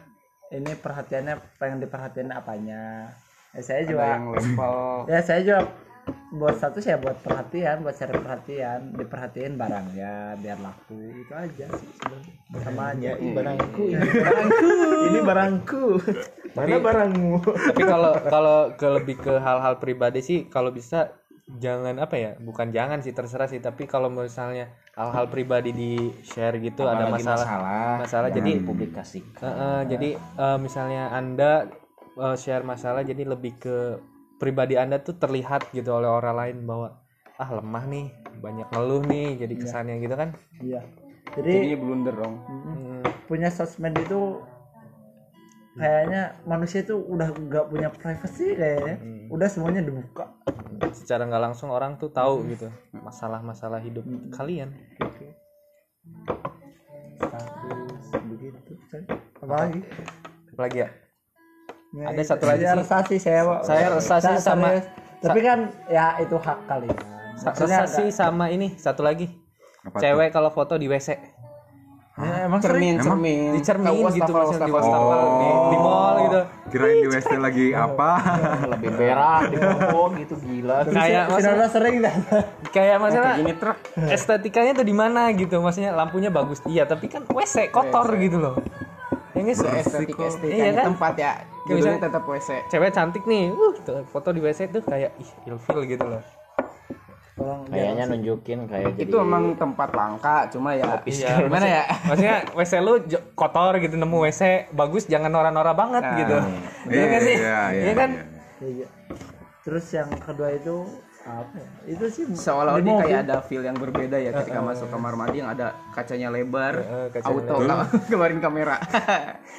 [SPEAKER 3] ini perhatiannya pengen diperhatiin apanya? Ya saya
[SPEAKER 6] ada
[SPEAKER 3] juga
[SPEAKER 6] yang level. [laughs]
[SPEAKER 3] Ya saya juga buat status ya buat perhatian buat cari perhatian. Diperhatiin barangnya biar laku itu aja sih sebenarnya. sama aja
[SPEAKER 1] ini [laughs] barangku ini barangku. Ini barangku. Mana barangmu?
[SPEAKER 2] tapi kalau kalau ke lebih ke hal-hal pribadi sih kalau bisa jangan apa ya bukan jangan sih terserah sih. Tapi kalau misalnya hal-hal pribadi di share gitu ada
[SPEAKER 1] Apalagi
[SPEAKER 2] masalah.
[SPEAKER 1] masalah,
[SPEAKER 2] masalah
[SPEAKER 1] jangan
[SPEAKER 2] jadi
[SPEAKER 1] dipublikasikan.
[SPEAKER 2] Eh, eh, jadi eh, misalnya anda eh, share masalah jadi lebih ke pribadi anda tuh terlihat gitu oleh orang lain bahwa ah lemah nih banyak ngeluh nih jadi kesannya gitu kan?
[SPEAKER 3] Iya.
[SPEAKER 6] Jadi
[SPEAKER 3] jadi
[SPEAKER 6] blunder dong.
[SPEAKER 2] Hmm,
[SPEAKER 3] punya sosmed itu kayaknya manusia itu udah nggak punya privacy kayaknya. Udah semuanya dibuka.
[SPEAKER 2] Secara nggak langsung orang tuh tahu gitu masalah-masalah hidup kalian.
[SPEAKER 3] Status begitu coy. apalagi?
[SPEAKER 2] Apalagi ya?
[SPEAKER 3] Ya,
[SPEAKER 2] Ada satu lagi
[SPEAKER 3] saya
[SPEAKER 2] sih.
[SPEAKER 3] resah sih saya Pak.
[SPEAKER 2] Saya resah sih
[SPEAKER 3] Saya
[SPEAKER 2] sama-
[SPEAKER 3] serius. tapi kan ya itu hak kalian.
[SPEAKER 2] Sa-
[SPEAKER 3] Maksudnya
[SPEAKER 2] resah sih sama ini satu lagi.
[SPEAKER 5] Apa
[SPEAKER 2] cewek kalau foto di WC
[SPEAKER 3] Ya, emang sering
[SPEAKER 6] Cermin, cermin.
[SPEAKER 2] di cermin gitu
[SPEAKER 6] wastafel,
[SPEAKER 2] maksudnya di
[SPEAKER 6] wastafel.
[SPEAKER 2] wastafel di, di mall gitu
[SPEAKER 5] Kirain di WC lagi apa? [laughs]
[SPEAKER 1] lebih berak di foto gitu gila
[SPEAKER 2] kayak masalah
[SPEAKER 3] sering dah
[SPEAKER 2] kayak masalah
[SPEAKER 6] Ini truk.
[SPEAKER 2] estetikanya tuh di mana gitu maksudnya lampunya bagus iya tapi kan WC kotor gitu loh ya nggak sih
[SPEAKER 6] Estetik estetik
[SPEAKER 2] Iya kan?
[SPEAKER 6] tempat ya.
[SPEAKER 2] Kayak misalnya-
[SPEAKER 6] tetap WC.
[SPEAKER 2] cewek cantik nih uh tuh, foto di WC tuh kayak ih ilfil gitu loh
[SPEAKER 1] kayaknya nunjukin kayak jadi
[SPEAKER 6] Itu emang tempat langka, cuma ya
[SPEAKER 2] Iya,
[SPEAKER 6] gimana ya? [laughs]
[SPEAKER 2] maksudnya WC lu kotor gitu nemu WC bagus jangan nora-nora banget
[SPEAKER 6] Nah,
[SPEAKER 2] gitu
[SPEAKER 5] Iya,
[SPEAKER 2] nggak sih?
[SPEAKER 5] iya, iya,
[SPEAKER 2] Iya kan?
[SPEAKER 5] iya.
[SPEAKER 3] Iya. terus yang kedua itu apa ya? itu sih
[SPEAKER 6] Seolah-olah
[SPEAKER 3] mobil.
[SPEAKER 6] kayak ada feel yang berbeda ya ketika masuk kamar mandi yang ada kacanya lebar,
[SPEAKER 2] Heeh, kacanya
[SPEAKER 6] auto [laughs] keluarin kamera.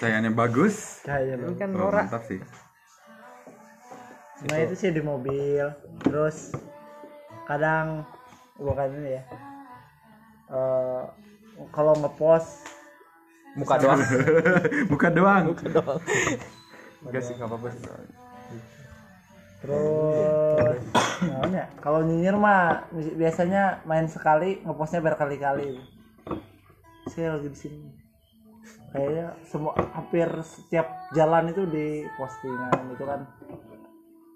[SPEAKER 5] Cahayanya bagus.
[SPEAKER 3] kayaknya
[SPEAKER 2] kan
[SPEAKER 5] Oh,
[SPEAKER 2] norak
[SPEAKER 5] mantap sih.
[SPEAKER 3] nah itu sih di mobil terus kadang bukan ini ya eh, kalau ngepost
[SPEAKER 2] muka doang. [laughs]
[SPEAKER 5] Bukan doang.
[SPEAKER 2] enggak sih nggak apa-apa sih.
[SPEAKER 3] Terus [coughs] namanya? Kalau nyinyir mah bi- biasanya main sekali ngepostnya berkali-kali. Saya lagi di sini. Kayaknya semua hampir setiap jalan itu di postingan itu kan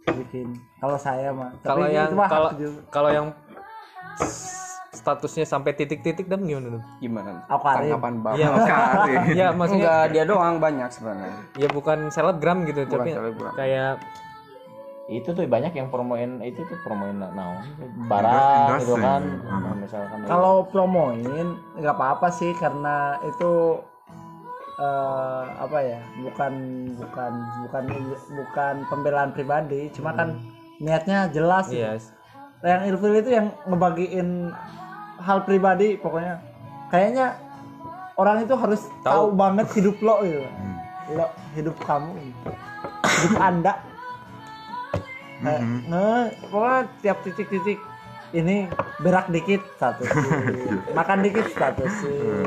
[SPEAKER 3] bikin kalau saya mah Tapi
[SPEAKER 2] kalau yang kalau kalau yang statusnya sampai titik-titik dan gimana dong
[SPEAKER 6] Gimana? Tanggapan Bang.
[SPEAKER 2] Iya,
[SPEAKER 5] Kali.
[SPEAKER 2] ya maksudnya
[SPEAKER 6] Enggak, dia doang banyak sebenarnya.
[SPEAKER 2] ya bukan selebgram gitu
[SPEAKER 6] Bukan
[SPEAKER 2] tapi
[SPEAKER 6] selebgram.
[SPEAKER 2] kayak
[SPEAKER 1] itu tuh banyak yang promoin itu tuh promoin naon
[SPEAKER 5] Endorse-
[SPEAKER 1] barang gitu kan
[SPEAKER 5] Hmm.
[SPEAKER 1] Nah, misalkan
[SPEAKER 3] kalau promoin nggak apa-apa sih karena itu eh, apa ya bukan bukan bukan bukan pembelaan pribadi cuma kan niatnya jelas. Gitu.
[SPEAKER 2] iya
[SPEAKER 3] yang ilfil itu yang ngebagiin hal pribadi pokoknya. Kayaknya orang itu harus tahu, banget hidup lo gitu. Lo hidup kamu hidup anda. Kayak, nge pokoknya tiap titik-titik ini berak dikit statusin [laughs] makan dikit statusin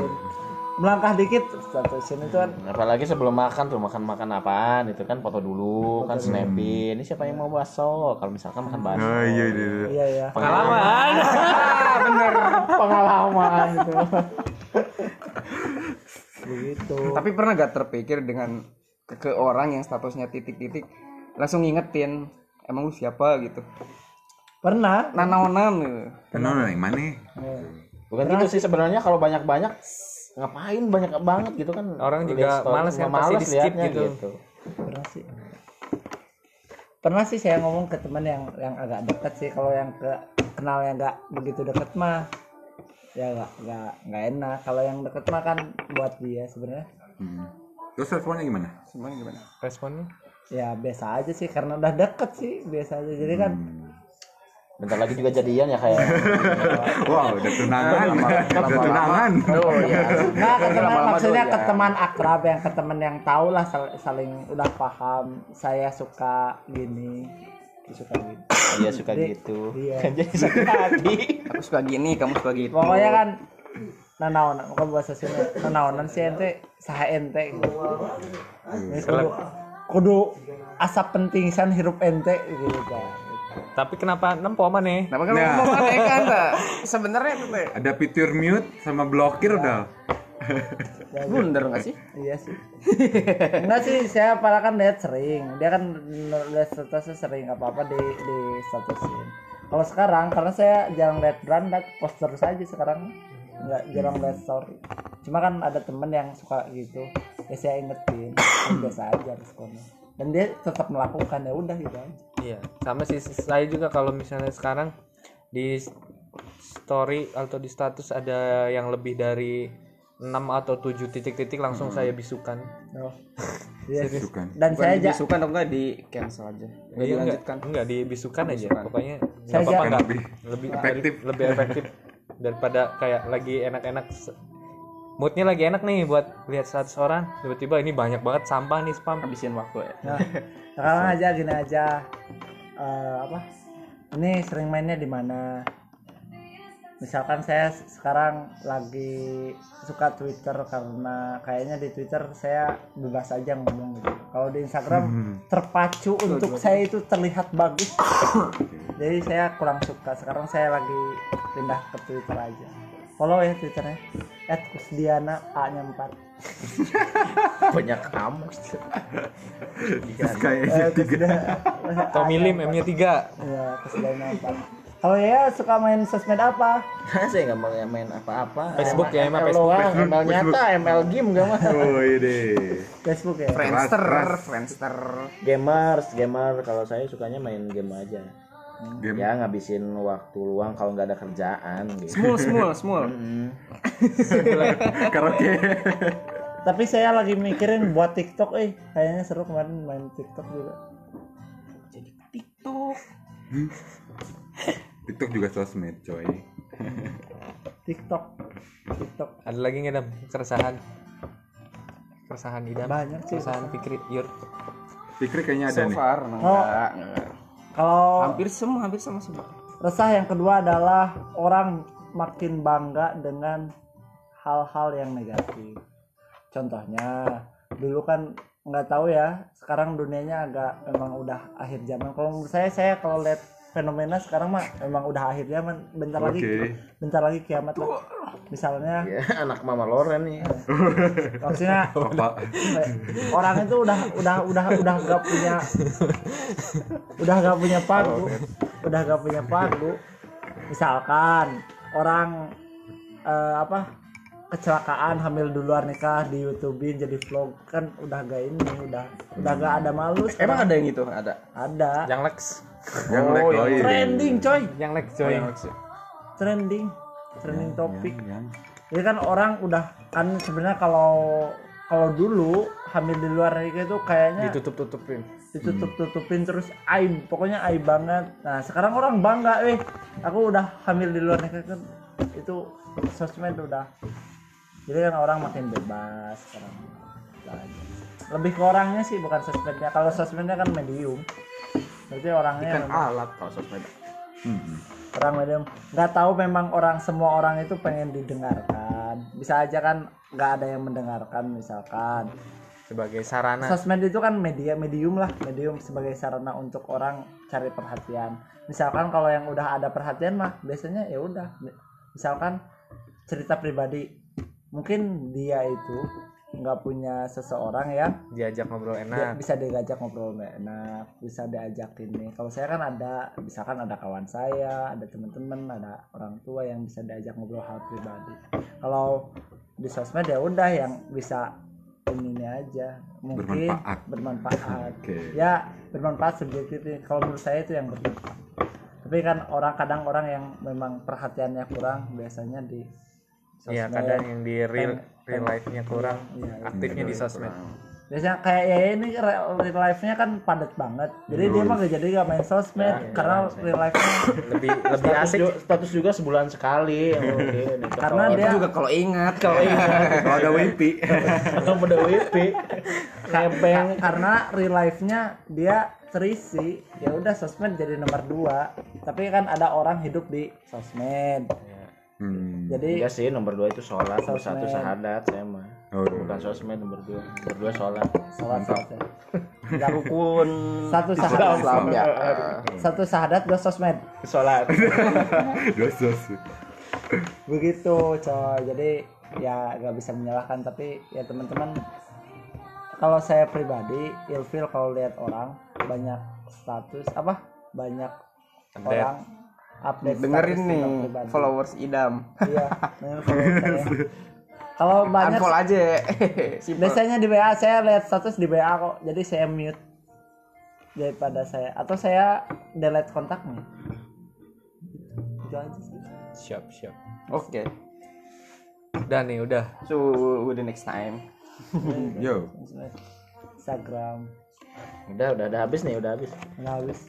[SPEAKER 3] melangkah dikit statusin itu kan
[SPEAKER 1] apalagi sebelum makan tuh makan makan apaan itu kan foto dulu kan snapin. Ini siapa yang mau bakso? Kalau misalkan makan bakso.
[SPEAKER 5] Oh iya iya. iya.
[SPEAKER 3] iya ya
[SPEAKER 2] pengalaman. [laughs]
[SPEAKER 3] Bener. Pengalaman. Itu begitu.
[SPEAKER 6] Tapi pernah gak terpikir dengan ke, ke orang yang statusnya titik-titik langsung ngingetin emang lu siapa? gitu.
[SPEAKER 3] pernah.
[SPEAKER 6] Nanaonan. Gitu.
[SPEAKER 5] Kenapa nih mana?
[SPEAKER 1] bukan gitu sih sebenarnya kalau banyak banyak ngapain banyak banget gitu kan?
[SPEAKER 2] Orang juga
[SPEAKER 1] Lihat story,
[SPEAKER 2] males kan,
[SPEAKER 1] males
[SPEAKER 2] pasti di skip
[SPEAKER 1] liatnya
[SPEAKER 2] gitu.
[SPEAKER 3] pernah sih. Pernah sih saya ngomong ke teman yang yang agak dekat sih. Kalau yang ke kenal yang nggak begitu dekat mah ya nggak nggak nggak enak. Kalau yang deket mah kan buat dia sebenarnya.
[SPEAKER 5] Hmm. Terus responnya gimana?
[SPEAKER 6] Sebenarnya gimana?
[SPEAKER 2] responnya?
[SPEAKER 3] Ya biasa aja sih. Karena udah deket sih biasa aja. Jadi kan
[SPEAKER 1] bentar lagi juga jadian ya kayak [laughs]
[SPEAKER 5] Wow, udah tunangan. Udah tunangan.
[SPEAKER 6] Oh iya.
[SPEAKER 3] Nah, ke teman
[SPEAKER 6] Lama-lama
[SPEAKER 3] maksudnya
[SPEAKER 6] tuh,
[SPEAKER 3] ke
[SPEAKER 6] ya.
[SPEAKER 3] teman akrab yang ke teman yang tahu lah sal- saling udah paham. Saya suka gini, dia suka gini.
[SPEAKER 1] dia suka gitu
[SPEAKER 3] Iya.
[SPEAKER 1] kan [laughs] jadi sakit hati
[SPEAKER 6] Aku suka gini, kamu suka gitu.
[SPEAKER 3] Pokoknya kan nanaonan, bukan bahasa sini. Nanaonan sih ente, saha ente. Gitu. Ini kudu, kudu asap penting san hirup ente gitu kan.
[SPEAKER 2] Tapi kenapa nempo mana
[SPEAKER 6] Kenapa kan
[SPEAKER 5] Nah.
[SPEAKER 6] ngomong aneh kan? Mbak? [laughs] Sebenarnya itu teh
[SPEAKER 5] Ada fitur mute sama blokir udah. [laughs]
[SPEAKER 6] blunder nggak sih?
[SPEAKER 3] Iya sih. [laughs] Enggak sih, saya padahal kan lihat sering. Dia kan lihat statusnya sering apa apa di di statusin. Kalau sekarang karena saya jarang lihat brand lihat poster saja sekarang nggak jarang lihat story. Cuma kan ada temen yang suka gitu. Ya saya ingetin, Kan [coughs] biasa aja responnya. dan dia tetap melakukan ya udah gitu aja
[SPEAKER 2] Iya, sama sih saya juga kalau misalnya sekarang di story atau di status ada yang lebih dari 6 atau 7 titik-titik langsung saya bisukan.
[SPEAKER 3] oh. [laughs] Yes.
[SPEAKER 5] Bukan.
[SPEAKER 3] dan
[SPEAKER 6] Bukan
[SPEAKER 3] saya
[SPEAKER 6] disuka atau enggak di cancel aja nggak
[SPEAKER 2] Iya, enggak,
[SPEAKER 6] dilanjutkan
[SPEAKER 2] enggak dibisukan aja.
[SPEAKER 6] Dibisukan.
[SPEAKER 2] Pokoknya
[SPEAKER 3] Saya
[SPEAKER 2] enggak apa-apa enggak
[SPEAKER 5] Lebih
[SPEAKER 2] lebih
[SPEAKER 5] efektif.
[SPEAKER 2] lebih efektif daripada kayak lagi enak-enak moodnya lagi enak nih buat lihat status orang tiba-tiba ini banyak banget sampah nih spam
[SPEAKER 6] habisin waktu ya
[SPEAKER 3] Nah, sekarang aja gini aja Eh, apa? Ini sering mainnya di mana? Misalkan saya sekarang lagi suka Twitter karena kayaknya di Twitter saya bebas aja ngomong gitu. Kalau di Instagram terpacu untuk saya itu terlihat bagus. Jadi saya kurang suka. Sekarang saya lagi pindah ke Twitter aja. Follow ya Twitternya. @kusdiana A-nya 4. [laughs]
[SPEAKER 1] banyak kamu
[SPEAKER 5] Kayaknya tiga. [laughs]
[SPEAKER 2] Tommy Lim M-nya 3
[SPEAKER 3] Iya, Kusdiana 4. Kalau ya suka main sosmed apa?
[SPEAKER 1] saya nggak mau main apa-apa
[SPEAKER 2] Facebook ya, emang
[SPEAKER 1] ML
[SPEAKER 2] Facebook.
[SPEAKER 1] doang, ML nyata ML game gak mah
[SPEAKER 5] Oh ini.
[SPEAKER 3] Facebook ya.
[SPEAKER 6] Friendster. Friendster
[SPEAKER 1] gamers gamer kalau saya sukanya main game aja
[SPEAKER 5] Game.
[SPEAKER 1] ya ngabisin waktu luang kalau nggak ada kerjaan gitu
[SPEAKER 6] small small small
[SPEAKER 1] Mm. [laughs]
[SPEAKER 5] Karaoke.
[SPEAKER 3] Tapi saya lagi mikirin buat TikTok, eh kayaknya seru kemarin main TikTok juga.
[SPEAKER 6] TikTok
[SPEAKER 5] TikTok juga sosmed coy.
[SPEAKER 3] TikTok, TikTok
[SPEAKER 2] ada lagi nggak dam keresahan keresahan idam
[SPEAKER 3] banyak sih.
[SPEAKER 2] keresahan pikir yur
[SPEAKER 5] Fikri kayaknya ada
[SPEAKER 6] so
[SPEAKER 5] nih.
[SPEAKER 6] far enggak, enggak.
[SPEAKER 3] Kalau
[SPEAKER 6] hampir semua hampir sama semua
[SPEAKER 3] resah yang kedua adalah orang makin bangga dengan hal-hal yang negatif. Contohnya, dulu kan nggak tahu ya, sekarang dunianya agak memang udah akhir zaman. Kalau menurut saya, saya kalau lihat fenomena sekarang mah memang udah akhir zaman. Bentar lagi,
[SPEAKER 5] Oke.
[SPEAKER 3] bentar lagi kiamat lah. Misalnya,
[SPEAKER 1] ya [laughs] anak mama Loren nih.
[SPEAKER 3] Maksudnya [laughs]
[SPEAKER 5] Bapak.
[SPEAKER 3] orang itu udah udah udah udah gak punya udah gak punya pagu udah gak punya pagu. Misalkan orang eh, apa kecelakaan hamil di luar nikah di YouTubein jadi vlog kan udah gak ini udah udah gak ada malu
[SPEAKER 6] emang ada yang itu? Ada.
[SPEAKER 3] Ada.
[SPEAKER 2] Yang Lex
[SPEAKER 5] Yang like oh, iya.
[SPEAKER 3] trending coy.
[SPEAKER 2] Yang Lex coy.
[SPEAKER 3] Trending trending topik
[SPEAKER 5] Yang-
[SPEAKER 3] Jadi kan orang udah kan sebenarnya kalau kalau dulu hamil di luar nikah itu kayaknya
[SPEAKER 2] ditutup tutupin
[SPEAKER 3] ditutup tutupin terus aib. Pokoknya aib banget. Nah sekarang orang bangga eh aku udah hamil di luar nikah kan itu sosmed udah. Jadi kan orang makin bebas sekarang. Lebih ke orangnya sih bukan sosmednya. Kalau sosmednya kan medium. Berarti orangnya
[SPEAKER 1] kan alat kalau sosmed.
[SPEAKER 5] Hmm.
[SPEAKER 3] Orang medium nggak tahu memang orang semua orang itu pengen didengarkan. Bisa aja kan nggak ada yang mendengarkan misalkan.
[SPEAKER 2] Sebagai sarana.
[SPEAKER 3] Sosmed itu kan media medium lah. Medium sebagai sarana untuk orang cari perhatian. Misalkan kalau yang udah ada perhatian mah biasanya ya udah. Misalkan cerita pribadi. Mungkin dia itu nggak punya seseorang yang
[SPEAKER 2] diajak ngobrol enak.
[SPEAKER 3] bisa diajak ngobrol enak bisa diajak ini kalau saya kan ada misalkan ada kawan saya ada teman-teman ada orang tua yang bisa diajak ngobrol hal pribadi. Kalau di sosmed ya udah yang bisa ininya aja. Mungkin
[SPEAKER 5] Bermanfaat.
[SPEAKER 3] bermanfaat.
[SPEAKER 5] Oke.
[SPEAKER 3] ya bermanfaat subjektif kalau menurut saya itu yang bermanfaat. Tapi kan orang kadang orang yang memang perhatiannya kurang biasanya di
[SPEAKER 2] Iya kadang yang di real real life-nya kurang
[SPEAKER 3] Iya,
[SPEAKER 2] aktifnya di sosmed.
[SPEAKER 3] biasanya kayak ya ini real life-nya kan padat banget. Jadi dia mah gak jadi gak main sosmed karena real life-nya [coughs]
[SPEAKER 2] lebih lebih
[SPEAKER 1] status,
[SPEAKER 2] asik.
[SPEAKER 1] juga, status juga sebulan sekali oke nih,
[SPEAKER 3] Karena
[SPEAKER 1] ketawa.
[SPEAKER 3] dia-
[SPEAKER 6] juga kalau ingat
[SPEAKER 1] kalau ingat. [laughs]
[SPEAKER 5] Kalau ada wifi.
[SPEAKER 1] kalau pada wifi. Nebeng
[SPEAKER 3] karena real life-nya dia terisi ya udah sosmed jadi nomor dua. Tapi kan ada orang hidup di sosmed
[SPEAKER 5] Hmm.
[SPEAKER 3] jadi
[SPEAKER 1] Iya sih nomor dua itu sholat nomor
[SPEAKER 3] Sosmed.
[SPEAKER 1] satu sahadat saya mah.
[SPEAKER 5] Oh,
[SPEAKER 1] bukan sosmed nomor dua. Nomor dua sholat.
[SPEAKER 3] Salah satu
[SPEAKER 6] rukun.
[SPEAKER 3] Satu
[SPEAKER 6] Islam
[SPEAKER 3] sahadat
[SPEAKER 6] ya.
[SPEAKER 3] Satu sahadat dua sosmed.
[SPEAKER 1] Sholat. [laughs]
[SPEAKER 5] Dos dos.
[SPEAKER 3] begitu coy. Jadi ya nggak bisa menyalahkan tapi ya teman-teman kalau saya pribadi ilfil kalau lihat orang banyak status apa? Banyak
[SPEAKER 2] Update.
[SPEAKER 3] orang update
[SPEAKER 6] dengerin nih
[SPEAKER 3] pribadi.
[SPEAKER 6] followers idam.
[SPEAKER 3] Iya kalau banyak
[SPEAKER 6] unfollow aja. Sih [laughs]
[SPEAKER 3] biasanya di WA saya lihat status di WA kok jadi saya mute daripada saya. Atau saya delete kontaknya itu aja sih.
[SPEAKER 2] Siap siap.
[SPEAKER 6] Oke.
[SPEAKER 2] udah nih udah.
[SPEAKER 6] So the next time. [laughs]
[SPEAKER 5] Yo.
[SPEAKER 3] Instagram.
[SPEAKER 1] Udah udah udah habis nih udah habis.
[SPEAKER 3] Habis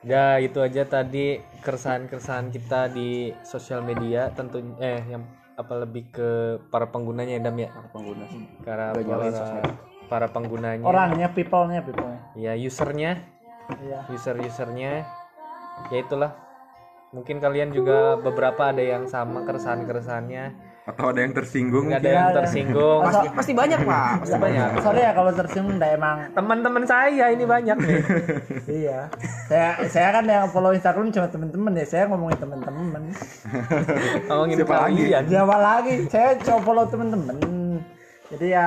[SPEAKER 2] Ya itu aja tadi keresahan-keresahan kita di sosial media tentu eh yang apa lebih ke para penggunanya ya Dam ya?
[SPEAKER 6] Pengguna.
[SPEAKER 2] para
[SPEAKER 6] Udah nyalain
[SPEAKER 2] para, para penggunanya.
[SPEAKER 3] Orangnya people-nya people-nya.
[SPEAKER 2] Ya usernya.
[SPEAKER 3] Iya.
[SPEAKER 2] User usernya. Ya itulah. Mungkin kalian juga beberapa ada yang sama keresahan keresahannya
[SPEAKER 5] Atau ada yang tersinggung
[SPEAKER 2] nggak ada yang tersinggung.
[SPEAKER 6] Pasti, pasti banyak pak. Pasti banyak.
[SPEAKER 3] sorry ya kalau tersinggung nggak emang.
[SPEAKER 2] Teman-teman saya ini banyak nih. [laughs]
[SPEAKER 3] Iya. Saya saya kan yang follow Instagram cuma temen-temen ya. Saya ngomongin temen-temen
[SPEAKER 2] ngomongin
[SPEAKER 5] Siapa lagi?
[SPEAKER 2] kalian.
[SPEAKER 3] Siapa lagi? Saya cuma follow temen-temen jadi ya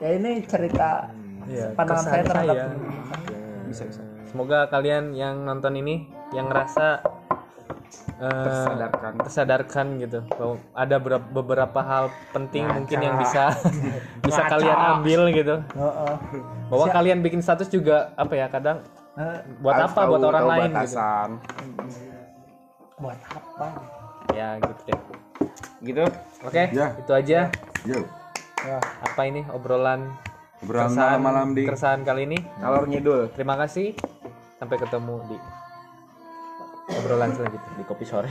[SPEAKER 3] ya ini cerita
[SPEAKER 2] Iya,
[SPEAKER 3] pandangan saya
[SPEAKER 2] kesan
[SPEAKER 3] terhadap
[SPEAKER 2] saya.
[SPEAKER 3] temen-temen.
[SPEAKER 6] Bisa bisa.
[SPEAKER 2] semoga kalian yang nonton ini yang ngerasa eh,
[SPEAKER 6] Tersadarkan.
[SPEAKER 2] tersadarkan gitu bahwa ada ber- beberapa hal penting mungkin yang bisa [laughs] bisa kalian ambil gitu
[SPEAKER 3] Heeh.
[SPEAKER 2] bahwa kalian bikin status juga apa ya kadang
[SPEAKER 3] Eh,
[SPEAKER 2] buat apa
[SPEAKER 6] tahu-
[SPEAKER 2] buat orang
[SPEAKER 6] tahu
[SPEAKER 2] lain gitu
[SPEAKER 6] batasan.
[SPEAKER 3] buat apa
[SPEAKER 2] ya gitu deh
[SPEAKER 6] Gitu.
[SPEAKER 2] oke
[SPEAKER 5] Ya.
[SPEAKER 2] itu aja
[SPEAKER 5] Yo.
[SPEAKER 3] ya
[SPEAKER 2] apa ini obrolan
[SPEAKER 5] Obrolan
[SPEAKER 2] keresahan-
[SPEAKER 5] malam-malam di
[SPEAKER 2] keresahan kali ini
[SPEAKER 6] Kalor ngidul.
[SPEAKER 2] terima kasih sampai ketemu di obrolan selanjutnya.
[SPEAKER 1] Di kopi sore